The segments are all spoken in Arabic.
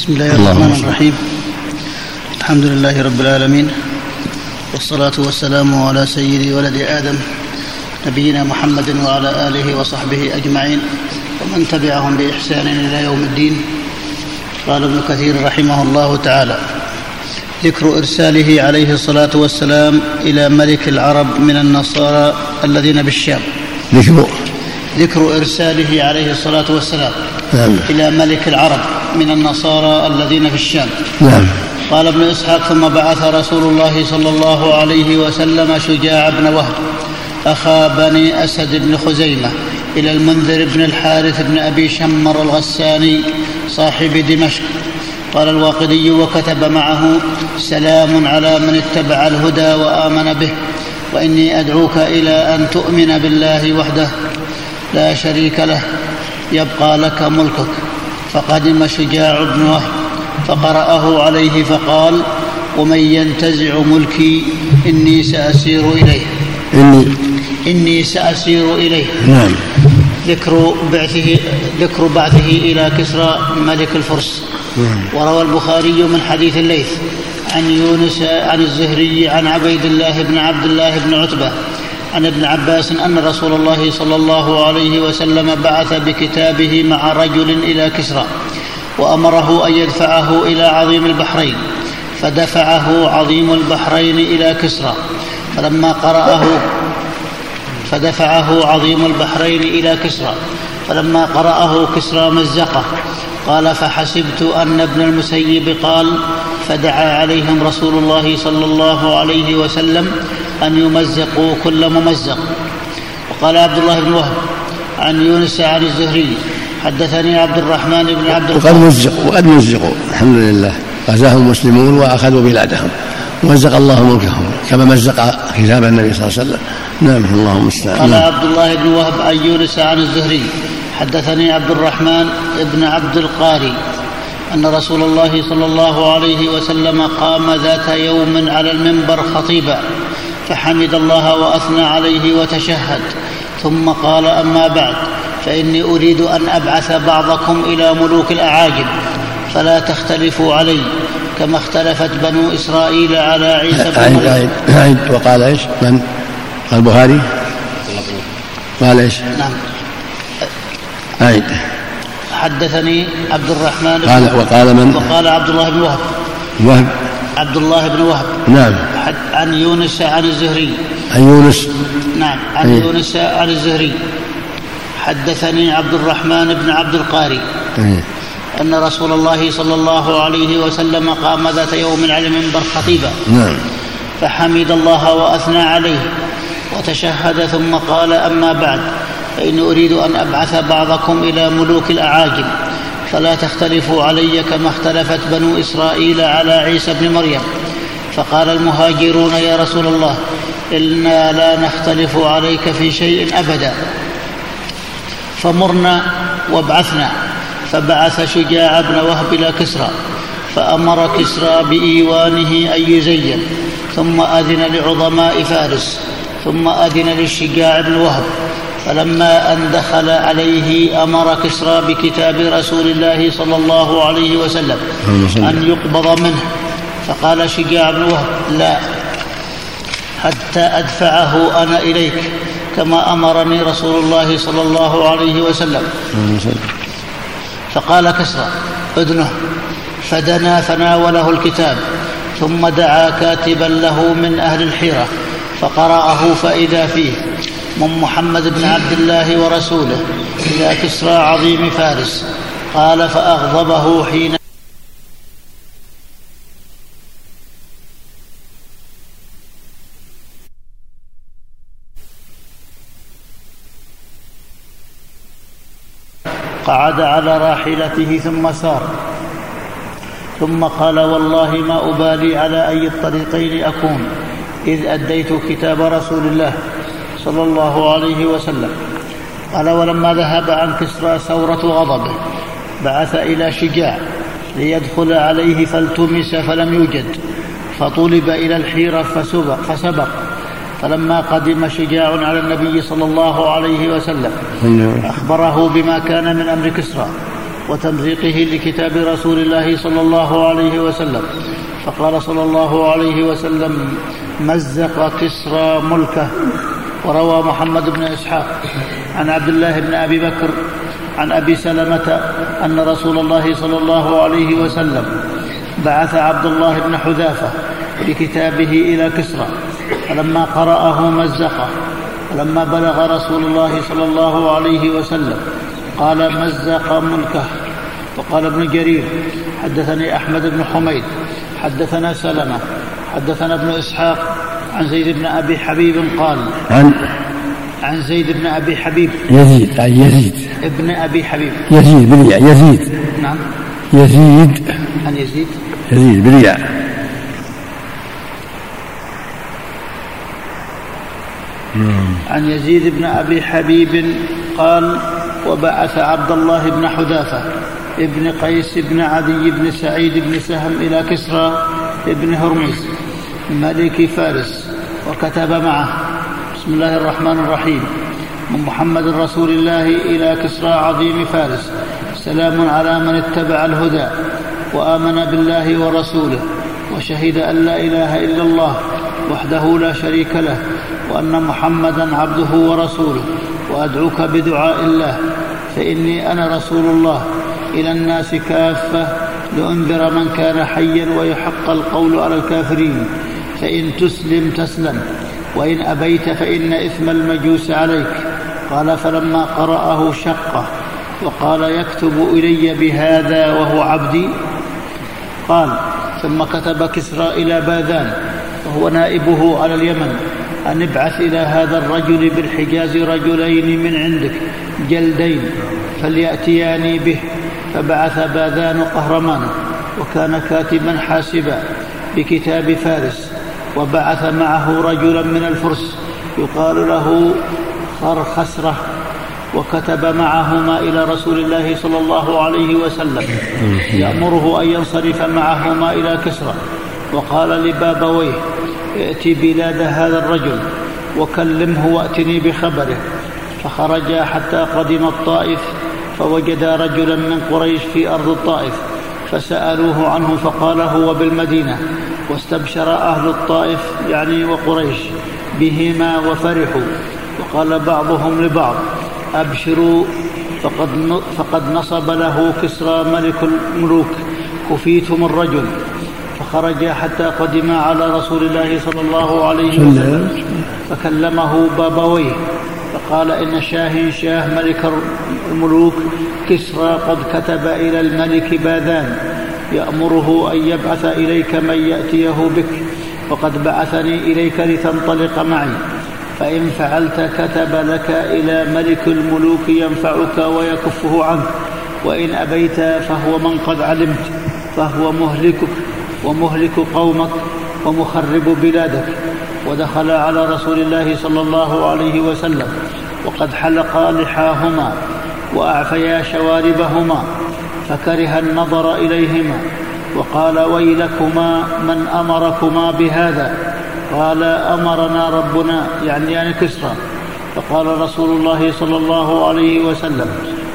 بسم الله الرحمن الرحيم. الحمد لله رب العالمين والصلاة والسلام على سيد ولد آدم نبينا محمد وعلى آله وصحبه أجمعين ومن تبعهم بإحسان إلى يوم الدين. قال ابن كثير رحمه الله تعالى ذكر إرساله عليه الصلاة والسلام إلى ملك العرب من النصارى الذين بالشام. ذكر. ذكر إرساله عليه الصلاة والسلام نعم. إلى ملك العرب من النصارى الذين في الشام. نعم. قال ابن إسحاق ثم بعث رسول الله صلى الله عليه وسلم شجاع بن وهب أخا بني أسد بن خزيمة إلى المنذر بن الحارث بن أبي شمر الغساني صاحب دمشق. قال الواقدي وكتب معه سلام على من اتبع الهدى وآمن به وإني أدعوك إلى أن تؤمن بالله وحده. لا شريك له يبقى لك ملكك. فقدم شجاع بن وهب فقرأه عليه فقال ومن ينتزع ملكي إني سأسير إليه. إني إني سأسير إليه. نعم. ذكر بعثه ذكر بعثه إلى كسرى ملك الفرس. وروى البخاري من حديث الليث عن يونس عن الزهري عن عبيد الله بن عبد الله بن عتبة عن ابن عباس أن رسول الله صلى الله عليه وسلم بعث بكتابه مع رجل إلى كسرى وأمره أن يدفعه إلى عظيم البحرين فدفعه عظيم البحرين إلى كسرى فلما قرأه فدفعه عظيم البحرين إلى كسرى فلما قرأه كسرى مزقه قال فحسبت أن ابن المسيب قال فدعا عليهم رسول الله صلى الله عليه وسلم أن يمزقوا كل ممزق. وقال عبد الله بن وهب عن يونس عن الزهري حدثني عبد الرحمن بن عبد وقد مزقوا وقد مزقوا الحمد لله. غزاهم المسلمون وأخذوا بلادهم. ومزق الله ملكهم كما مزق كتاب النبي صلى الله عليه وسلم. نعم الله المستعان. قال نعم. عبد الله بن وهب عن يونس عن الزهري حدثني عبد الرحمن بن عبد القاري أن رسول الله صلى الله عليه وسلم قام ذات يوم على المنبر خطيبا فحمد الله وأثنى عليه وتشهد ثم قال أما بعد فإني أريد أن أبعث بعضكم إلى ملوك الأعاجم فلا تختلفوا علي كما اختلفت بنو إسرائيل على عيسى بن مريم أعد أعد وقال إيش؟ من؟ البخاري؟ قال إيش؟ نعم أعد حدثني عبد الرحمن بن قال وقال من؟ وقال عبد الله بن وهب. وهب. عبد الله بن وهب. نعم. عن يونس عن الزهري. عن يونس. نعم. عن إيه. يونس عن الزهري. حدثني عبد الرحمن بن عبد القاري. إيه. أن رسول الله صلى الله عليه وسلم قام ذات يوم على المنبر خطيبا نعم. فحمد الله وأثنى عليه. وتشهد ثم قال أما بعد. فإني أريد أن أبعث بعضكم إلى ملوك الأعاجم فلا تختلفوا علي كما اختلفت بنو إسرائيل على عيسى بن مريم. فقال المهاجرون يا رسول الله إنا لا نختلف عليك في شيء أبدا. فمرنا وابعثنا فبعث شجاع بن وهب إلى كسرى فأمر كسرى بإيوانه أن يزين ثم أذن لعظماء فارس ثم أذن للشجاع بن وهب. فلما أن دخل عليه أمر كسرى بكتاب رسول الله صلى الله عليه وسلم. أن يقبض منه فقال شجاع بن وهب لا حتى أدفعه أنا إليك كما أمرني رسول الله صلى الله عليه وسلم. فقال كسرى ادنه فدنا فناوله الكتاب ثم دعا كاتبا له من أهل الحيرة فقرأه فإذا فيه من محمد بن عبد الله ورسوله إلى كسرى عظيم فارس قال فأغضبه حين قعد على راحلته ثم سار. ثم قال والله ما أبالي على أي الطريقين أكون إذ أديت كتاب رسول الله. صلى الله عليه وسلم. قال ولما ذهب عن كسرى ثورة غضبه بعث إلى شجاع ليدخل عليه فالتمس فلم يوجد فطلب إلى الحيرة فسبق, فسبق. فلما قدم شجاع على النبي صلى الله عليه وسلم أخبره بما كان من أمر كسرى وتمزيقه لكتاب رسول الله صلى الله عليه وسلم. فقال صلى الله عليه وسلم مزق كسرى ملكه وروى محمد بن إسحاق عن عبد الله بن أبي بكر عن أبي سلمة أن رسول الله صلى الله عليه وسلم بعث عبد الله بن حذافة بكتابه إلى كسرى فلما قرأه مزقه ولما بلغ رسول الله صلى الله عليه وسلم قال مزق ملكه. وقال ابن جرير حدثني أحمد بن حميد حدثنا سلمة حدثنا ابن إسحاق عن زيد بن أبي حبيب قال عن عن زيد بن أبي حبيب. يزيد عن يزيد. ابن أبي حبيب. يزيد بالياء يزيد. نعم. يزيد. عن يزيد. يزيد بالياء عن يزيد بن أبي حبيب قال وبعث عبد الله بن حذافة ابن قيس بن عدي بن سعيد بن سهم إلى كسرى ابن هرمز. ملك فارس وكتب معه. بسم الله الرحمن الرحيم. من محمد رسول الله إلى كسرى عظيم فارس. سلام على من اتبع الهدى وآمن بالله ورسوله وشهد أن لا إله إلا الله وحده لا شريك له وأن محمدا عبده ورسوله وأدعوك بدعاء الله. فإني أنا رسول الله. إلى الناس كافة لأنذر من كان حيا ويحق القول على الكافرين. فإن تسلم تسلم وإن أبيت فإن إثم المجوس عليك. قال فلما قرأه شقه وقال يكتب إلي بهذا وهو عبدي؟ قال ثم كتب كسرى إلى باذان وهو نائبه على اليمن. أن ابعث إلى هذا الرجل بالحجاز رجلين من عندك جلدين فليأتياني به. فبعث باذان قهرمان وكان كاتبا حاسبا بكتاب فارس. وبعث معه رجلا من الفرس يقال له خرخسرة وكتب معهما إلى رسول الله صلى الله عليه وسلم يأمره أن ينصرف معهما إلى كسرى. وقال لبابويه ائت بلاد هذا الرجل وكلمه وأتني بخبره. فخرجا حتى قدم الطائف فوجدا رجلا من قريش في أرض الطائف فسألوه عنه فقال هو بالمدينة. واستبشر أهل الطائف يعني وقريش بهما وفرحوا وقال بعضهم لبعض أبشروا فقد فقد نصب له كسرى ملك الملوك كفيتم الرجل فخرجا حتى قدما على رسول الله صلى الله عليه وسلم فكلمه بابويه فقال إن شاه شاه ملك الملوك كسرى قد كتب إلى الملك باذان يأمره أن يبعث إليك من يأتيه بك. وقد بعثني إليك لتنطلق معي. فإن فعلت كتب لك إلى ملك الملوك ينفعك ويكفه عنك. وإن أبيت فهو من قد علمت. فهو مهلكك ومهلك قومك ومخرب بلادك. ودخل على رسول الله صلى الله عليه وسلم. وقد حلقا لحاهما وأعفيا شواربهما. فكره النظر إليهما وقال ويلكما من أمركما بهذا قال أمرنا ربنا يعني يعني كسرى فقال رسول الله صلى الله عليه وسلم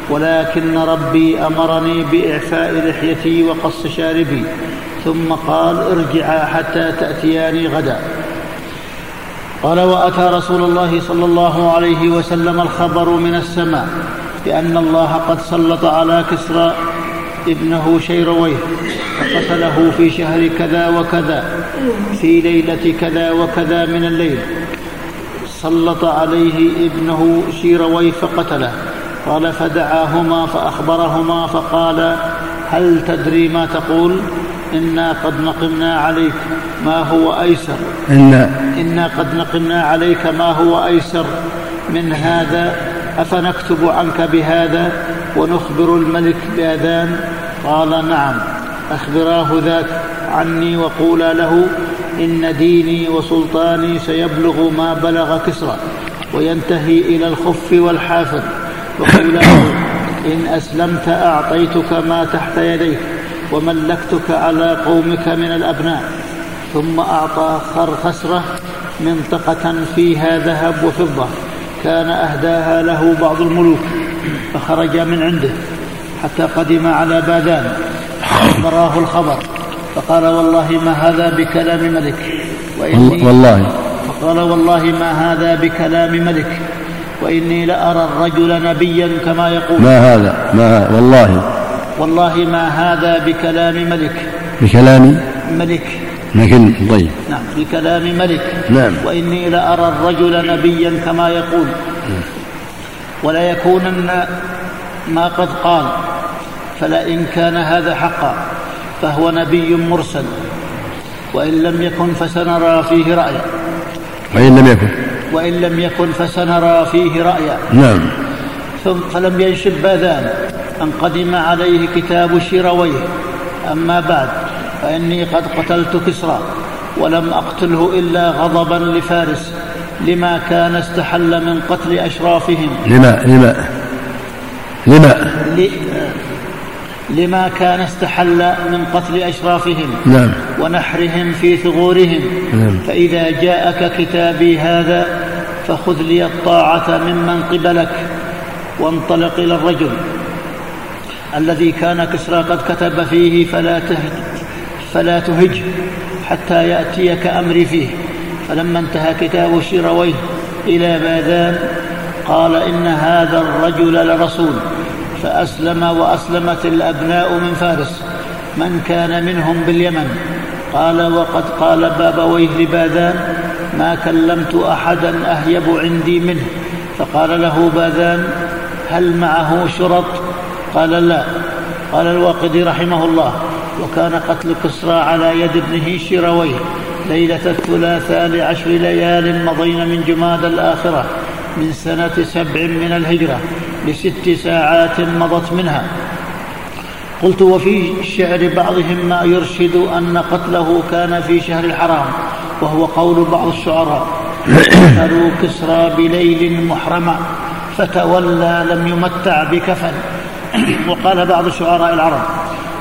ولكن ربي أمرني بإعفاء لحيتي وقص شاربي ثم قال ارجعا حتى تأتياني غدا قال وأتى رسول الله صلى الله عليه وسلم الخبر من السماء بأن الله قد سلط على كسرى ابنه شيرويه فقتله في شهر كذا وكذا في ليلة كذا وكذا من الليل. سلط عليه ابنه شيرويه فقتله. قال فدعاهما فأخبرهما فقال هل تدري ما تقول؟ إنا قد نقمنا عليك ما هو أيسر. إنا إنا قد نقمنا عليك ما هو أيسر. من هذا أفنكتب عنك بهذا؟ ونخبر الملك بأذان؟ قال نعم. أخبراه ذاك عني وقولا له إن ديني وسلطاني سيبلغ ما بلغ كسرى وينتهي إلى الخف والحافظ وقولا إن أسلمت أعطيتك ما تحت يديك وملكتك على قومك من الأبناء. ثم أعطى خرخسرة منطقة فيها ذهب وفضة. كان أهداها له بعض الملوك. فخرج من عنده حتى قدم على باذان فأخبراه الخبر فقال والله ما هذا بكلام ملك؟ وإني والله فقال والله ما هذا بكلام ملك؟ وإني لأرى الرجل نبيا كما يقول. ما هذا؟ ما والله. والله ما هذا بكلام ملك. بكلام؟ ملك. لكن طيب. نعم بكلام ملك. نعم. وإني لأرى الرجل نبيا كما يقول. ولا يكونن ما قد قال فلئن كان هذا حقا فهو نبي مرسل وإن لم يكن فسنرى فيه رأيا. وإن لم يكن. وإن لم يكن فسنرى فيه رأيا. نعم. ثم فلم ينشب بأذان أن قدم عليه كتاب شيرويه. أما بعد فإني قد قتلت كسرى ولم أقتله إلا غضبا لفارس. لما كان استحل من قتل أشرافهم. لما لما لما لما كان استحل من قتل أشرافهم نعم. ونحرهم في ثغورهم. نعم. فإذا جاءك كتابي هذا فخذ لي الطاعة ممن قبلك وانطلق إلى الرجل الذي كان كسرى قد كتب فيه فلا تهج فلا تهج حتى يأتيك أمري فيه. فلما انتهى كتاب شيرويه إلى باذان قال إن هذا الرجل لرسول فأسلم وأسلمت الأبناء من فارس من كان منهم باليمن. قال وقد قال بابويه لباذان ما كلمت أحدا أهيب عندي منه. فقال له باذان هل معه شرط؟ قال لا. قال الواقدي رحمه الله وكان قتل كسرى على يد ابنه شيرويه ليلة الثلاثاء لعشر ليال مضين من جماد الآخرة من سنة سبع من الهجرة لست ساعات مضت منها. قلت وفي شعر بعضهم ما يرشد أن قتله كان في شهر الحرام وهو قول بعض الشعراء قتلوا كسرى بليل محرما فتولى لم يمتع بكفن. وقال بعض شعراء العرب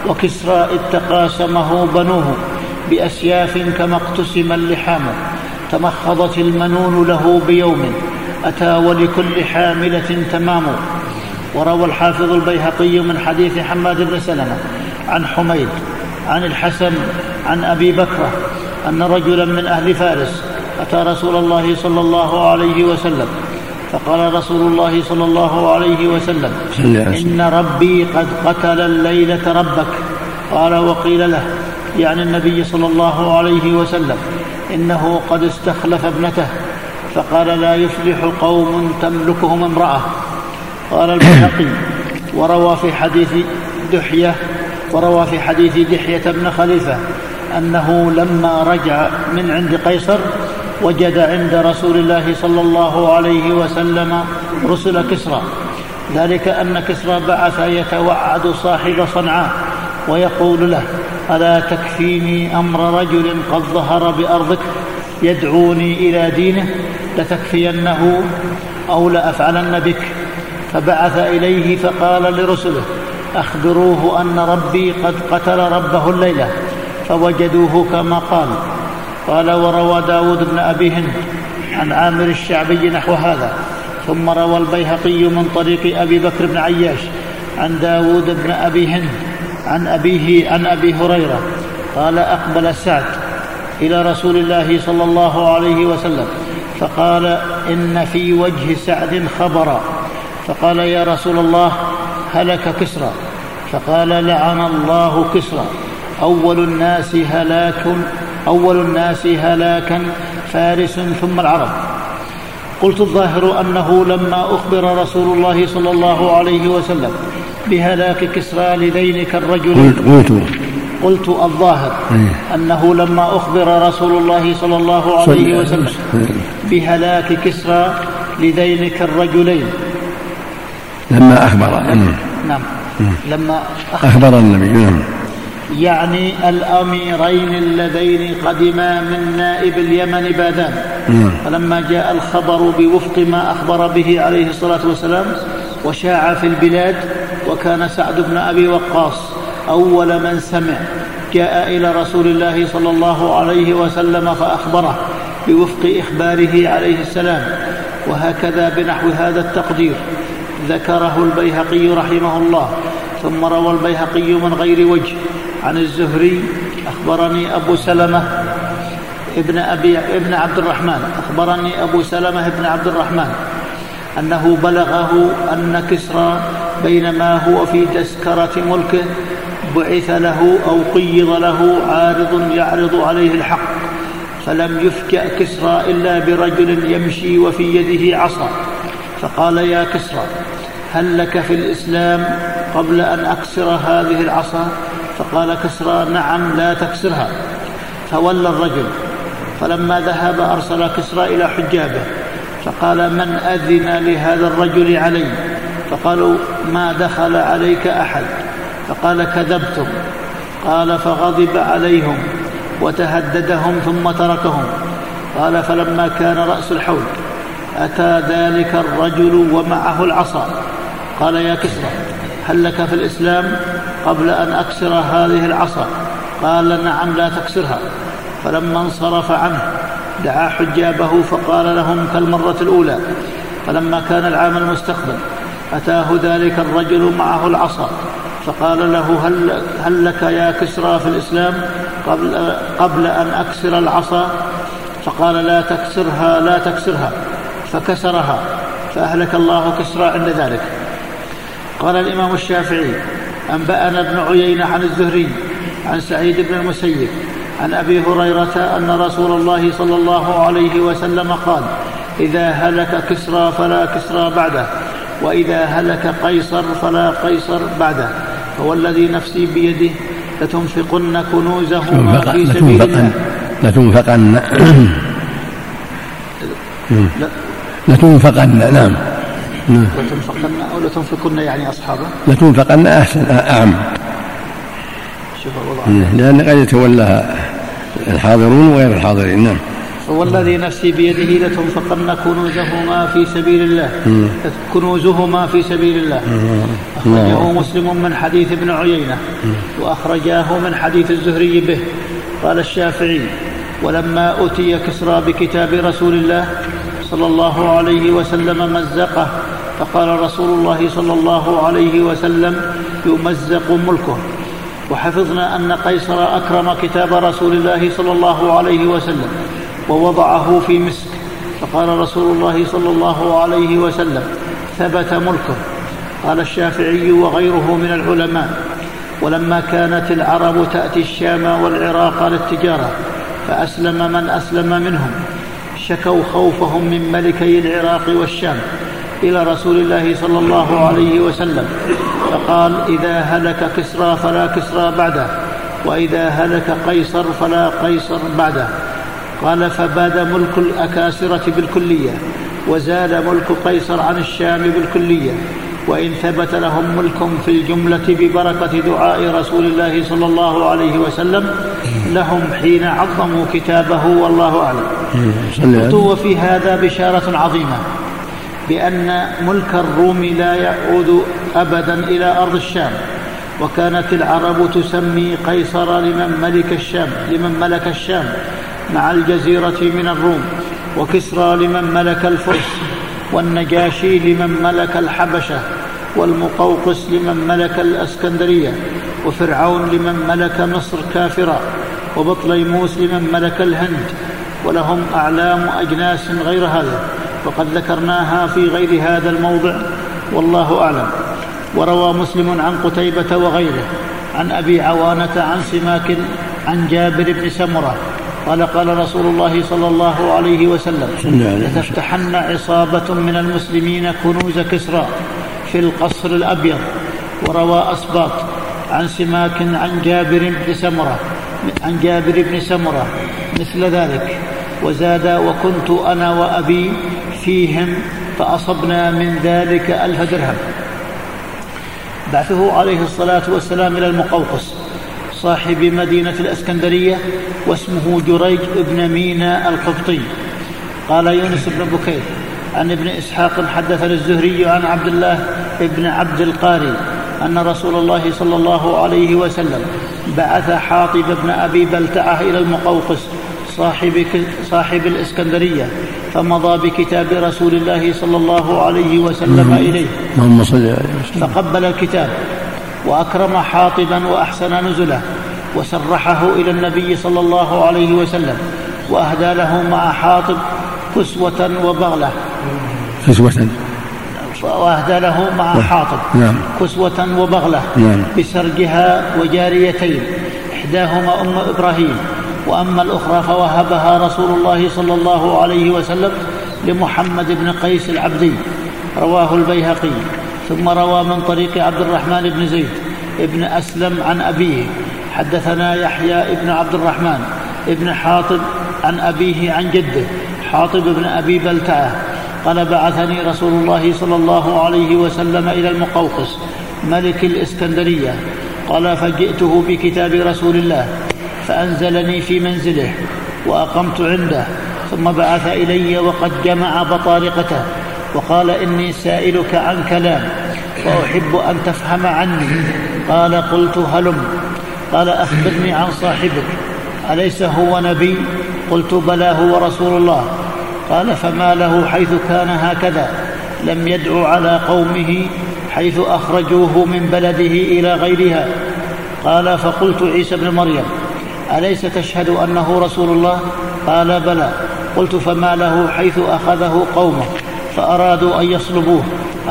وكسرى إذ تقاسمه بنوه بأسياف كما اقتسم اللحام تمخضت المنون له بيوم أتى ولكل حاملة تمام. وروى الحافظ البيهقي من حديث حماد بن سلمة عن حميد عن الحسن عن أبي بكرة أن رجلا من أهل فارس أتى رسول الله صلى الله عليه وسلم فقال رسول الله صلى الله عليه وسلم. إن ربي قد قتل الليلة ربك. قال وقيل له يعني النبي صلى الله عليه وسلم إنه قد استخلف ابنته فقال لا يفلح قوم تملكهم امرأة. قال البيهقي وروى في حديث دحية وروى في حديث دحية بن خليفة أنه لما رجع من عند قيصر وجد عند رسول الله صلى الله عليه وسلم رسل كسرى. ذلك أن كسرى بعث يتوعد صاحب صنعاء ويقول له ألا تكفيني أمر رجل قد ظهر بأرضك يدعوني إلى دينه لتكفينه أو لأفعلن بك؟ فبعث إليه فقال لرسله أخبروه أن ربي قد قتل ربه الليلة فوجدوه كما قال. قال وروى داود بن أبي هند عن عامر الشعبي نحو هذا ثم روى البيهقي من طريق أبي بكر بن عياش عن داود بن أبي هند عن أبيه عن أبي هريرة قال أقبل سعد إلى رسول الله صلى الله عليه وسلم فقال إن في وجه سعد خبرا. فقال يا رسول الله هلك كسرى. فقال لعن الله كسرى. أول الناس هلاك أول الناس هلاكا فارس ثم العرب. قلت الظاهر أنه لما أخبر رسول الله صلى الله عليه وسلم بهلاك كسرى لذينك الرجل. قلت قلت الظاهر إيه. أنه لما أخبر رسول الله صلى الله عليه وسلم بهلاك كسرى لذينك الرجلين. لما أخبر. نعم. لما أخبر النبي نعم. يعني الأميرين اللذين قدما من نائب اليمن بادان. فلما جاء الخبر بوفق ما أخبر به عليه الصلاة والسلام وشاع في البلاد وكان سعد بن أبي وقاص أول من سمع جاء إلى رسول الله صلى الله عليه وسلم فأخبره بوفق إخباره عليه السلام وهكذا بنحو هذا التقدير. ذكره البيهقي رحمه الله ثم روى البيهقي من غير وجه. عن الزهري أخبرني أبو سلمة ابن أبي ابن عبد الرحمن أخبرني أبو سلمة ابن عبد الرحمن أنه بلغه أن كسرى بينما هو في تسكرة ملكه بعث له أو قيض له عارض يعرض عليه الحق فلم يفكأ كسرى إلا برجل يمشي وفي يده عصا. فقال يا كسرى هل لك في الإسلام قبل أن أكسر هذه العصا؟ فقال كسرى نعم لا تكسرها. فولى الرجل فلما ذهب أرسل كسرى إلى حجابه فقال من أذن لهذا الرجل علي؟ فقالوا ما دخل عليك أحد. فقال كذبتم. قال فغضب عليهم وتهددهم ثم تركهم. قال فلما كان رأس الحول أتى ذلك الرجل ومعه العصا. قال يا كسرى هل لك في الإسلام قبل أن أكسر هذه العصا؟ قال نعم لا تكسرها. فلما انصرف عنه دعا حجابه فقال لهم كالمرة الأولى. فلما كان العام المستقبل أتاه ذلك الرجل معه العصا فقال له هل, هل لك يا كسرى في الإسلام قبل, قبل أن أكسر العصا؟ فقال لا تكسرها لا تكسرها فكسرها فأهلك الله كسرى عند ذلك. قال الإمام الشافعي أنبأنا ابن عيينة عن الزهري عن سعيد بن المسيب عن أبي هريرة أن رسول الله صلى الله عليه وسلم قال إذا هلك كسرى فلا كسرى بعده. وإذا هلك قيصر فلا قيصر بعده هو الذي نفسي بيده لتنفقن كنوزهما في سبيل الله. لتنفقن لتنفقن نعم. لتنفقن أو لتنفقن يعني أصحابه. لتنفقن أحسن أعم. لأن قد يتولاها الحاضرون وغير الحاضرين. نعم. والذي نفسي بيده لتنفقن كنوزهما في سبيل الله. كنوزهما في سبيل الله. أخرجه مسلم من حديث ابن عيينة. وأخرجاه من حديث الزهري به. قال الشافعي ولما أتي كسرى بكتاب رسول الله صلى الله عليه وسلم مزقه فقال رسول الله صلى الله عليه وسلم يمزق ملكه. وحفظنا أن قيصر أكرم كتاب رسول الله صلى الله عليه وسلم. ووضعه في مسك. فقال رسول الله صلى الله عليه وسلم ثبت ملكه. قال الشافعي وغيره من العلماء ولما كانت العرب تأتي الشام والعراق للتجارة فأسلم من أسلم منهم. شكوا خوفهم من ملكي العراق والشام إلى رسول الله صلى الله عليه وسلم. فقال إذا هلك كسرى فلا كسرى بعده وإذا هلك قيصر فلا قيصر بعده. قال فباد ملك الأكاسرة بالكلية وزال ملك قيصر عن الشام بالكلية وإن ثبت لهم ملك في الجملة ببركة دعاء رسول الله صلى الله عليه وسلم لهم حين عظموا كتابه والله أعلم. قلت وفي هذا بشارة عظيمة بأن ملك الروم لا يعود أبدا إلى أرض الشام وكانت العرب تسمي قيصر لمن ملك الشام لمن ملك الشام مع الجزيرة من الروم وكسرى لمن ملك الفرس والنجاشي لمن ملك الحبشة والمقوقس لمن ملك الأسكندرية وفرعون لمن ملك مصر كافرا وبطليموس لمن ملك الهند ولهم أعلام أجناس غير هذا وقد ذكرناها في غير هذا الموضع والله أعلم. وروى مسلم عن قتيبة وغيره عن أبي عوانة عن سماك عن جابر بن سمرة قال قال رسول الله صلى الله عليه وسلم لتفتحن عصابة من المسلمين كنوز كسرى في القصر الأبيض وروى أسباط عن سماك عن جابر بن سمرة عن جابر بن سمرة مثل ذلك. وزاد وكنت أنا وأبي فيهم فأصبنا من ذلك ألف درهم. بعثه عليه الصلاة والسلام إلى المقوقس. صاحب مدينة الإسكندرية واسمه جريج بن مينا القبطي. قال يونس بن بكير عن ابن إسحاق حدث الزهري عن عبد الله بن عبد القاري أن رسول الله صلى الله عليه وسلم بعث حاطب بن أبي بلتعة إلى المقوقس صاحب, صاحب الإسكندرية فمضى بكتاب رسول الله صلى الله عليه وسلم إليه. اللهم صل عليه وسلم فقبل الكتاب وأكرم حاطبا وأحسن نزله وسرحه إلى النبي صلى الله عليه وسلم وأهدى له مع حاطب كسوة وبغلة. كسوة. وأهدى له مع حاطب نعم. كسوة وبغلة نعم. بسرجها وجاريتين. إحداهما أم إبراهيم وأما الأخرى فوهبها رسول الله صلى الله عليه وسلم لمحمد بن قيس العبدي رواه البيهقي. ثم روى من طريق عبد الرحمن بن زيد ابن أسلم عن أبيه. حدثنا يحيى ابن عبد الرحمن ابن حاطب عن أبيه عن جده حاطب بن أبي بلتعة قال بعثني رسول الله صلى الله عليه وسلم إلى المقوقس ملك الإسكندرية قال فجئته بكتاب رسول الله فأنزلني في منزله وأقمت عنده ثم بعث إلي وقد جمع بطارقته وقال إني سائلك عن كلام وأحب أن تفهم عني قال قلت هلم. قال أخبرني عن صاحبك أليس هو نبي؟ قلت بلى هو رسول الله. قال فما له حيث كان هكذا لم يدع على قومه حيث أخرجوه من بلده إلى غيرها. قال فقلت عيسى بن مريم أليس تشهد أنه رسول الله؟ قال بلى. قلت فما له حيث أخذه قومه فأرادوا أن يصلبوه.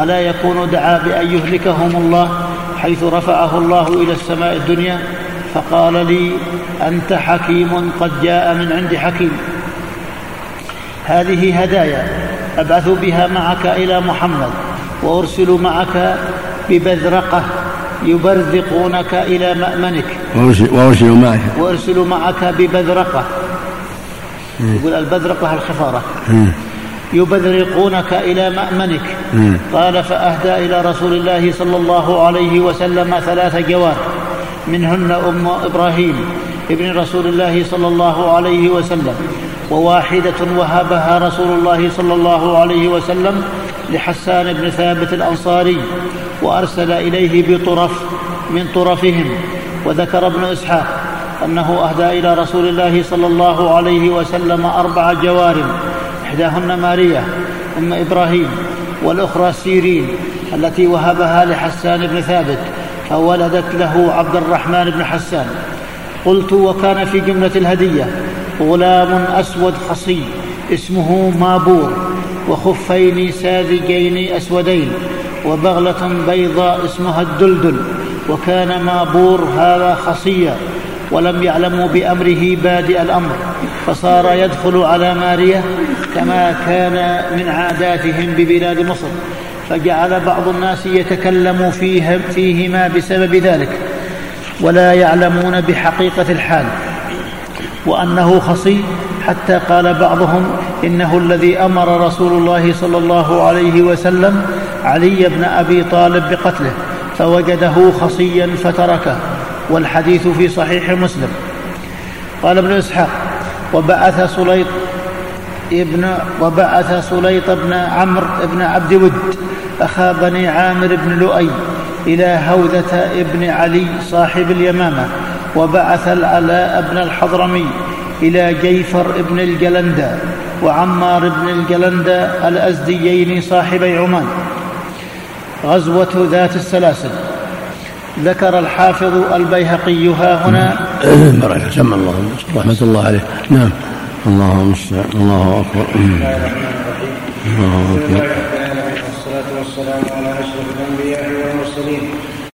ألا يكون دعا بأن يهلكهم الله حيث رفعه الله إلى السماء الدنيا؟ فقال لي أنت حكيم قد جاء من عند حكيم. هذه هدايا أبعث بها معك إلى محمد وأرسل معك ببذرقة يبرذقونك إلى مأمنك. وارسل معك وأرسل معك ببذرقة. يقول البذرقة الخفارة. يبذرقونك إلى مأمنك. قال فأهدى إلى رسول الله صلى الله عليه وسلم ثلاث جوار. منهن أم إبراهيم ابن رسول الله صلى الله عليه وسلم وواحدة وهبها رسول الله صلى الله عليه وسلم لحسان بن ثابت الأنصاري وأرسل إليه بطرف من طرفهم وذكر ابن إسحاق أنه أهدى إلى رسول الله صلى الله عليه وسلم أربع جوار إحداهن مارية أم إبراهيم والأخرى سيرين التي وهبها لحسان بن ثابت. فولدت له عبد الرحمن بن حسان. قلت وكان في جملة الهدية غلام أسود خصي اسمه مابور وخفين ساذجين أسودين وبغلة بيضاء اسمها الدلدل وكان مابور هذا خصيا ولم يعلموا بأمره بادئ الأمر فصار يدخل على ماريه كما كان من عاداتهم ببلاد مصر. فجعل بعض الناس يتكلم فيها فيهما بسبب ذلك ولا يعلمون بحقيقة الحال وأنه خصي حتى قال بعضهم إنه الذي أمر رسول الله صلى الله عليه وسلم علي بن أبي طالب بقتله فوجده خصيا فتركه والحديث في صحيح مسلم. قال ابن إسحاق وبعث سليط ابن وبعث سليط بن عمرو بن عبد ود أخا بني عامر بن لؤي إلى هوذة ابن علي صاحب اليمامة وبعث العلاء بن الحضرمي إلى جيفر بن الجلندى وعمار بن الجلندى الأزديين صاحبي عمان. غزوة ذات السلاسل. ذكر الحافظ البيهقي ها هنا. بركة سمى الله رحمة الله عليه. نعم. الله المستعان الله أكبر. الله أكبر والصلاة والسلام على